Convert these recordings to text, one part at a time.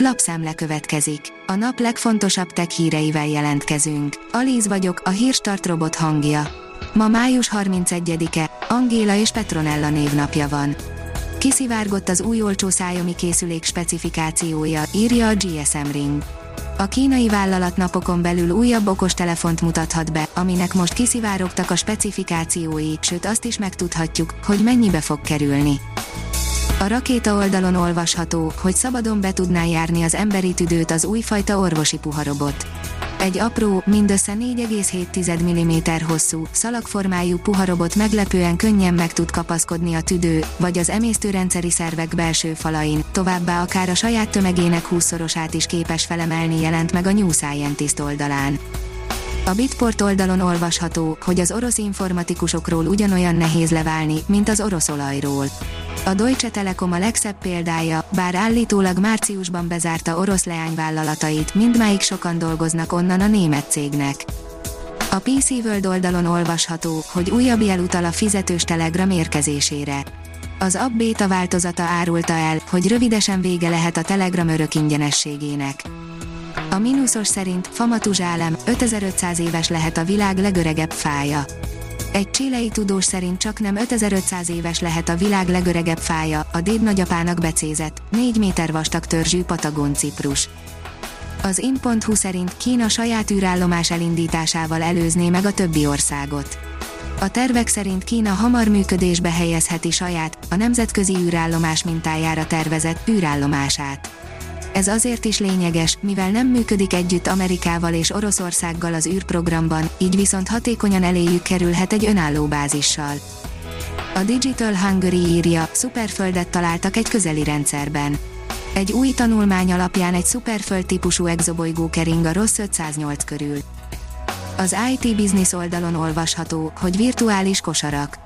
Lapszemle következik. A nap legfontosabb tech híreivel jelentkezünk. Alíz vagyok, a hírstart robot hangja. Ma május 31-e, Angéla és Petronella névnapja van. Kiszivárgott az új olcsó szájomi készülék specifikációja, írja a GSM Ring. A kínai vállalat napokon belül újabb okos telefont mutathat be, aminek most kiszivárogtak a specifikációi, sőt azt is megtudhatjuk, hogy mennyibe fog kerülni. A rakéta oldalon olvasható, hogy szabadon be tudná járni az emberi tüdőt az újfajta orvosi puharobot. Egy apró, mindössze 4,7 mm hosszú, szalagformájú puharobot meglepően könnyen meg tud kapaszkodni a tüdő, vagy az emésztőrendszeri szervek belső falain, továbbá akár a saját tömegének 20-szorosát is képes felemelni jelent meg a New Scientist oldalán. A Bitport oldalon olvasható, hogy az orosz informatikusokról ugyanolyan nehéz leválni, mint az orosz olajról. A Deutsche Telekom a legszebb példája, bár állítólag márciusban bezárta orosz leányvállalatait, mindmáig sokan dolgoznak onnan a német cégnek. A PC World oldalon olvasható, hogy újabb jel utal a fizetős Telegram érkezésére. Az app beta változata árulta el, hogy rövidesen vége lehet a Telegram örök ingyenességének. A mínuszos szerint Famatuzsálem 5500 éves lehet a világ legöregebb fája. Egy csilei tudós szerint csak nem 5500 éves lehet a világ legöregebb fája, a déd nagyapának becézett, 4 méter vastag törzsű Patagon Ciprus. Az in.hu szerint Kína saját űrállomás elindításával előzné meg a többi országot. A tervek szerint Kína hamar működésbe helyezheti saját, a nemzetközi űrállomás mintájára tervezett űrállomását. Ez azért is lényeges, mivel nem működik együtt Amerikával és Oroszországgal az űrprogramban, így viszont hatékonyan eléjük kerülhet egy önálló bázissal. A Digital Hungary írja, szuperföldet találtak egy közeli rendszerben. Egy új tanulmány alapján egy szuperföld típusú exobolygó kering a rossz 508 körül. Az IT Business oldalon olvasható, hogy virtuális kosarak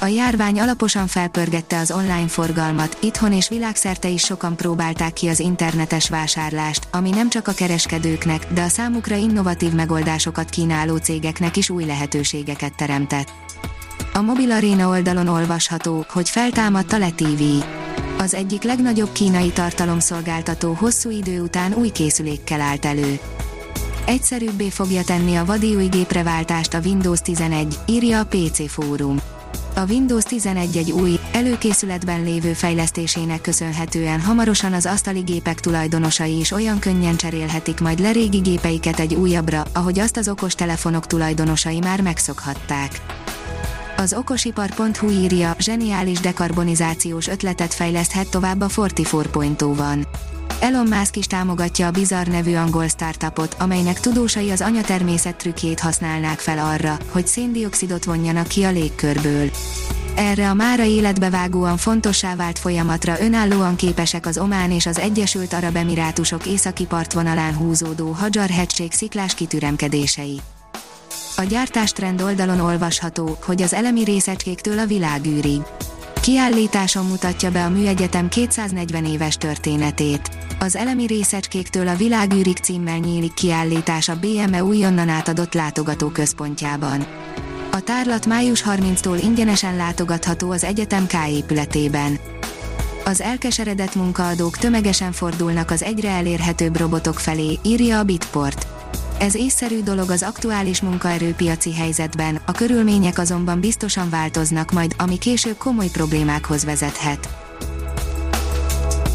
a járvány alaposan felpörgette az online forgalmat, itthon és világszerte is sokan próbálták ki az internetes vásárlást, ami nem csak a kereskedőknek, de a számukra innovatív megoldásokat kínáló cégeknek is új lehetőségeket teremtett. A Mobil Arena oldalon olvasható, hogy feltámadt a LeTV. Az egyik legnagyobb kínai tartalomszolgáltató hosszú idő után új készülékkel állt elő. Egyszerűbbé fogja tenni a vadi új váltást a Windows 11, írja a PC Fórum. A Windows 11 egy új, előkészületben lévő fejlesztésének köszönhetően hamarosan az asztali gépek tulajdonosai is olyan könnyen cserélhetik majd le régi gépeiket egy újabbra, ahogy azt az okos telefonok tulajdonosai már megszokhatták. Az okosipar.hu írja, zseniális dekarbonizációs ötletet fejleszthet tovább a 44.0 van. Elon Musk is támogatja a Bizarre nevű angol startupot, amelynek tudósai az anyatermészet trükkjét használnák fel arra, hogy széndiokszidot vonjanak ki a légkörből. Erre a mára életbevágóan fontossá vált folyamatra önállóan képesek az Omán és az Egyesült Arab Emirátusok északi partvonalán húzódó Hajar hegység sziklás kitüremkedései. A gyártástrend oldalon olvasható, hogy az elemi részecskéktől a világűrig. Kiállításon mutatja be a Műegyetem 240 éves történetét. Az elemi részecskéktől a világűrig címmel nyílik kiállítás a BME újonnan átadott látogatóközpontjában. A tárlat május 30-tól ingyenesen látogatható az egyetem K épületében. Az elkeseredett munkaadók tömegesen fordulnak az egyre elérhetőbb robotok felé, írja a Bitport. Ez észszerű dolog az aktuális munkaerőpiaci helyzetben, a körülmények azonban biztosan változnak majd, ami később komoly problémákhoz vezethet.